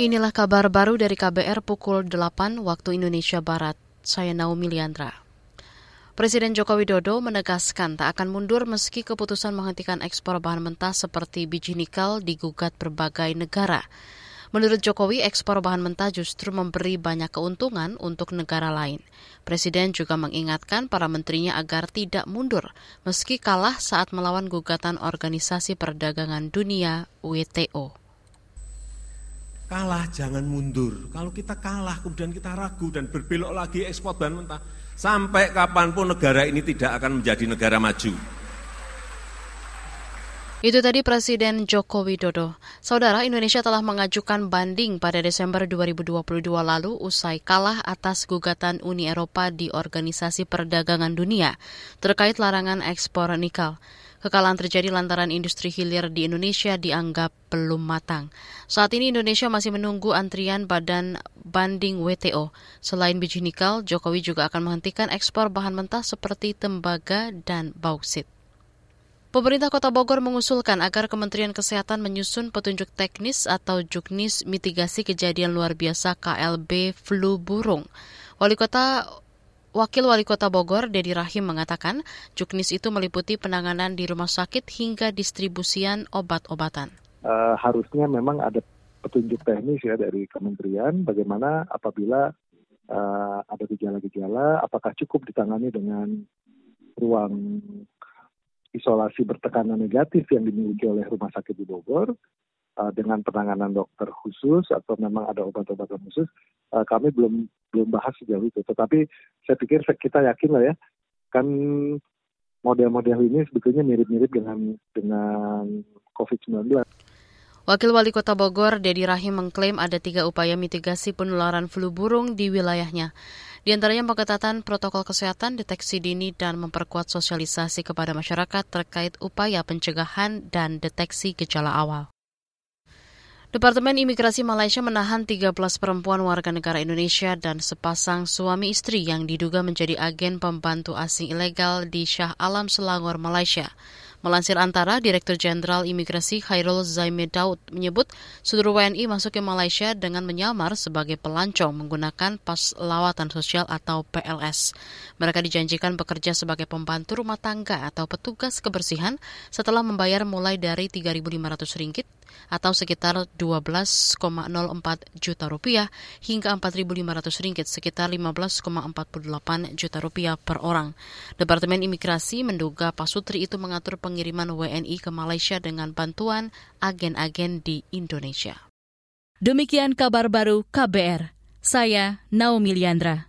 Inilah kabar baru dari KBR pukul 8 waktu Indonesia Barat. Saya Naomi Liandra. Presiden Joko Widodo menegaskan tak akan mundur meski keputusan menghentikan ekspor bahan mentah seperti biji nikel digugat berbagai negara. Menurut Jokowi, ekspor bahan mentah justru memberi banyak keuntungan untuk negara lain. Presiden juga mengingatkan para menterinya agar tidak mundur meski kalah saat melawan gugatan Organisasi Perdagangan Dunia WTO kalah jangan mundur. Kalau kita kalah kemudian kita ragu dan berbelok lagi ekspor bahan mentah, sampai kapan pun negara ini tidak akan menjadi negara maju. Itu tadi Presiden Joko Widodo. Saudara, Indonesia telah mengajukan banding pada Desember 2022 lalu usai kalah atas gugatan Uni Eropa di Organisasi Perdagangan Dunia terkait larangan ekspor nikel. Kekalahan terjadi lantaran industri hilir di Indonesia dianggap belum matang. Saat ini Indonesia masih menunggu antrian badan banding WTO. Selain biji nikel, Jokowi juga akan menghentikan ekspor bahan mentah seperti tembaga dan bauksit. Pemerintah Kota Bogor mengusulkan agar Kementerian Kesehatan menyusun petunjuk teknis atau juknis mitigasi kejadian luar biasa KLB flu burung. Wali Kota Wakil Wali Kota Bogor, Dedi Rahim, mengatakan juknis itu meliputi penanganan di rumah sakit hingga distribusian obat-obatan. Uh, harusnya memang ada petunjuk teknis ya dari kementerian bagaimana apabila uh, ada gejala-gejala, apakah cukup ditangani dengan ruang isolasi bertekanan negatif yang dimiliki oleh rumah sakit di Bogor, uh, dengan penanganan dokter khusus atau memang ada obat-obatan khusus, uh, kami belum belum bahas sejauh itu. Tetapi saya pikir kita yakin lah ya, kan model-model ini sebetulnya mirip-mirip dengan dengan COVID-19. Wakil Wali Kota Bogor, Dedi Rahim mengklaim ada tiga upaya mitigasi penularan flu burung di wilayahnya. Di antaranya pengetatan protokol kesehatan, deteksi dini, dan memperkuat sosialisasi kepada masyarakat terkait upaya pencegahan dan deteksi gejala awal. Departemen Imigrasi Malaysia menahan 13 perempuan warga negara Indonesia dan sepasang suami istri yang diduga menjadi agen pembantu asing ilegal di Shah Alam Selangor, Malaysia. Melansir antara, Direktur Jenderal Imigrasi Khairul Zaime Daud menyebut seluruh WNI masuk ke Malaysia dengan menyamar sebagai pelancong menggunakan pas lawatan sosial atau PLS. Mereka dijanjikan bekerja sebagai pembantu rumah tangga atau petugas kebersihan setelah membayar mulai dari Rp3.500 ringgit atau sekitar 12,04 juta rupiah hingga 4.500 ringgit sekitar 15,48 juta rupiah per orang. Departemen Imigrasi menduga Pasutri itu mengatur peng pengiriman WNI ke Malaysia dengan bantuan agen-agen di Indonesia. Demikian kabar baru KBR. Saya Naomi Liandra.